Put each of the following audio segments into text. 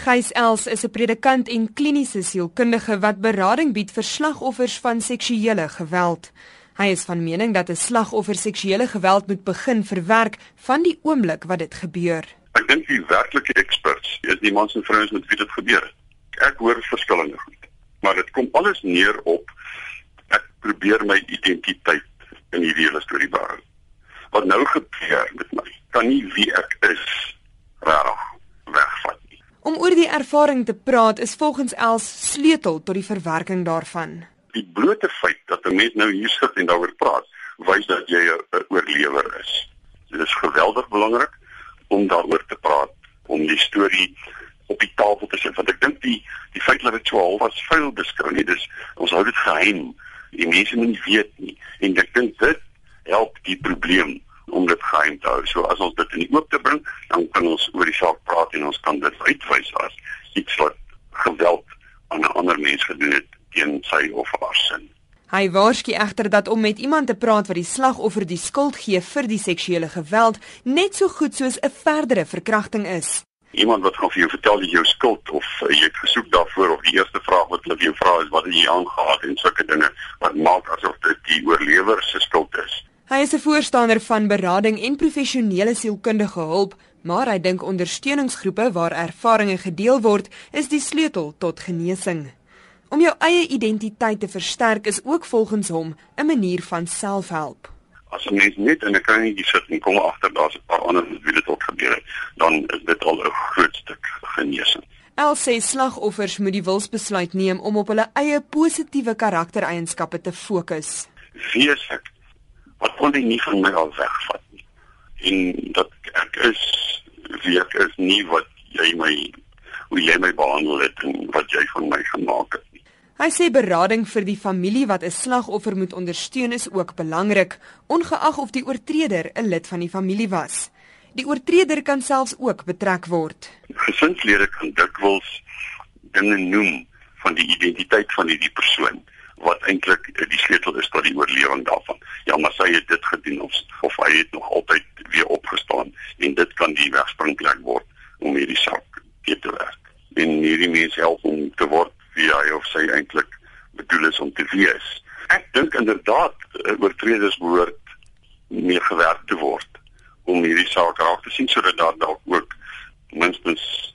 Gys Els is 'n predikant en kliniese sielkundige wat berading bied vir slagoffers van seksuele geweld. Hy is van mening dat 'n slagoffer seksuele geweld moet begin verwerk van die oomblik wat dit gebeur. Ek dink die werklike experts is die mans en vrouens met wie dit gebeur. Ek hoor verskillende goed, maar dit kom alles neer op ek probeer my identiteit in hierdie hele storie behou. Wat nou gebeur met my, kan nie wie ek is reg wegvat. Om oor die ervaring te praat is volgens Els sleutel tot die verwerking daarvan. Die blote feit dat 'n mens nou hier sit en daaroor praat, wys dat jy 'n oorlewer is. Dit is geweldig belangrik om daaroor te praat, om die storie op die tafel te sit want ek dink die die feit dat dit so al was vuil beskryf nie. Dis ons hou dit geheim. Die mense moet nie weet nie en ek dink dit help die probleem om dit geheim te hou. So as ons dit in die oop te bring, dan kan ons oor die saak praat en ons kan dit uitwys as iets wat geweld aan 'n ander mens gedoen het teen sy of haar sin. Hy waarsku egter dat om met iemand te praat wat die slagoffer die skuld gee vir die seksuele geweld net so goed soos 'n verdere verkrachting is. Iemand wat gaan vir jou vertel jy jou skuld of uh, jy het gesoek daarvoor of die eerste vraag wat hulle vir jou vra is wat het jy aangegaan en sulke dinge wat maak asof dit die oorlewer se skuld. Hy is 'n voorstander van berading en professionele sielkundige hulp, maar hy dink ondersteuningsgroepe waar ervarings gedeel word, is die sleutel tot genesing. Om jou eie identiteit te versterk is ook volgens hom 'n manier van selfhelp. As 'n mens net in 'n kringetjie sit en kom agter daar's 'n paar ander dit ook gebeur het, dan is dit al 'n groot stuk genesing. El sê slagoffers moet die wilsbesluit neem om op hulle eie positiewe karaktereienskappe te fokus. Wees ek wat kon hy nie van my al wegvat nie. En dat ek is wie ek is nie wat jy my hoe jy my behandel het en wat jy van my gemaak het. Nie. Hy sê berading vir die familie wat 'n slagoffer moet ondersteun is ook belangrik, ongeag of die oortreder 'n lid van die familie was. Die oortreder kan selfs ook betrek word. Gesinslede kan dikwels dinge noem van die identiteit van hierdie persoon wat eintlik die sleutel is tot die oorlewing daarvan. Ja, maar sy het dit gedoen of of hy het nog altyd weer opgestaan en dit kan die wegspringplek word om hierdie saak te te werk. En hierdie mens help om te word wie hy of sy eintlik bedoel is om te wees. Ek dink inderdaad eh, oortreders behoort meer gewerk te word om hierdie saak raak te sien sodat daar dalk ook minstens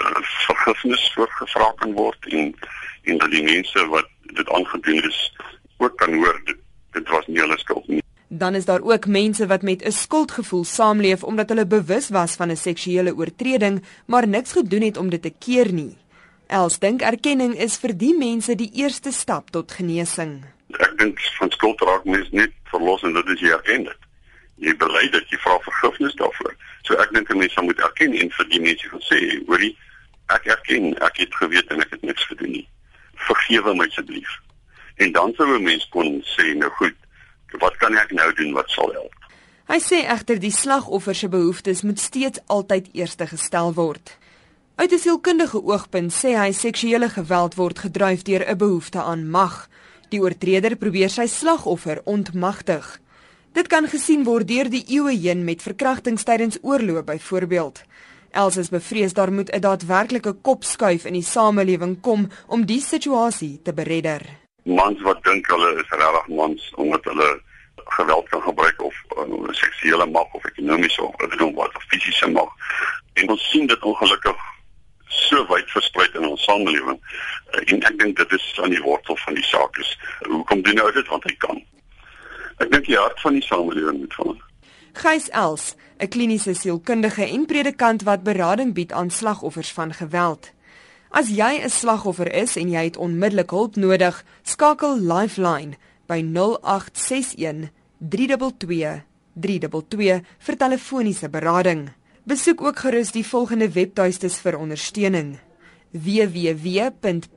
uh, vergifnis voorgevra kan word en en dat die mense wat dit aangedoen is ook kan hoor dit, dit was nie hulle skuld nie. Dan is daar ook mense wat met 'n skuldgevoel saamleef omdat hulle bewus was van 'n seksuele oortreding, maar niks gedoen het om dit te keer nie. Els dink erkenning is vir die mense die eerste stap tot genesing. Ek dink van skuld raak mens net verlos en dit is jy erken dit. Jy bely dat jy vra vergifnis daarvoor. So ek dink 'n mens moet erken en vir die mense gaan sê, hoorie, ek erken, ek het geweet en ek het niks gedoen nie vergewe my asseblief. En dan sou 'n mens kon sê, nou goed, wat kan ek nou doen wat sal help? Hy sê egter die slagoffer se behoeftes moet steeds altyd eerste gestel word. Uit 'n sielkundige oogpunt sê hy seksuele geweld word gedryf deur 'n behoefte aan mag. Die oortreder probeer sy slagoffer ontmagtig. Dit kan gesien word deur die eeue heen met verkrachtings tydens oorloë byvoorbeeld. Els is bevrees daar moet 'n daadwerklike kopskuif in die samelewing kom om die situasie te beredder. Mans wat dink hulle is regtig mans omdat hulle geweld kan gebruik of uh, seksuele mag of ekonomiese of genoem wat of fisiese mag. En ons sien dit ongelukkig so wyd versprei in ons samelewing. Uh, en ek dink dit is aan die wortel van die saak is. Hoekom doen hy dit want hy kan? Ek dink die hart van die samelewing moet verander. Gys Els, 'n kliniese sielkundige en predikant wat berading bied aan slagoffers van geweld. As jy 'n slagoffer is en jy het onmiddellik hulp nodig, skakel Lifeline by 0861 322 322 vir telefoniese berading. Besoek ook gerus die volgende webtuistes vir ondersteuning: www.powa.co.za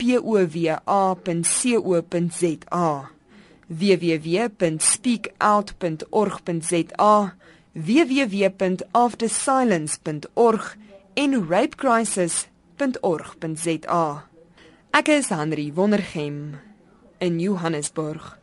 www.speakout.org.za www.aftersilence.org en rapecrisis.org.za Ek is Henry Wondergem in Johannesburg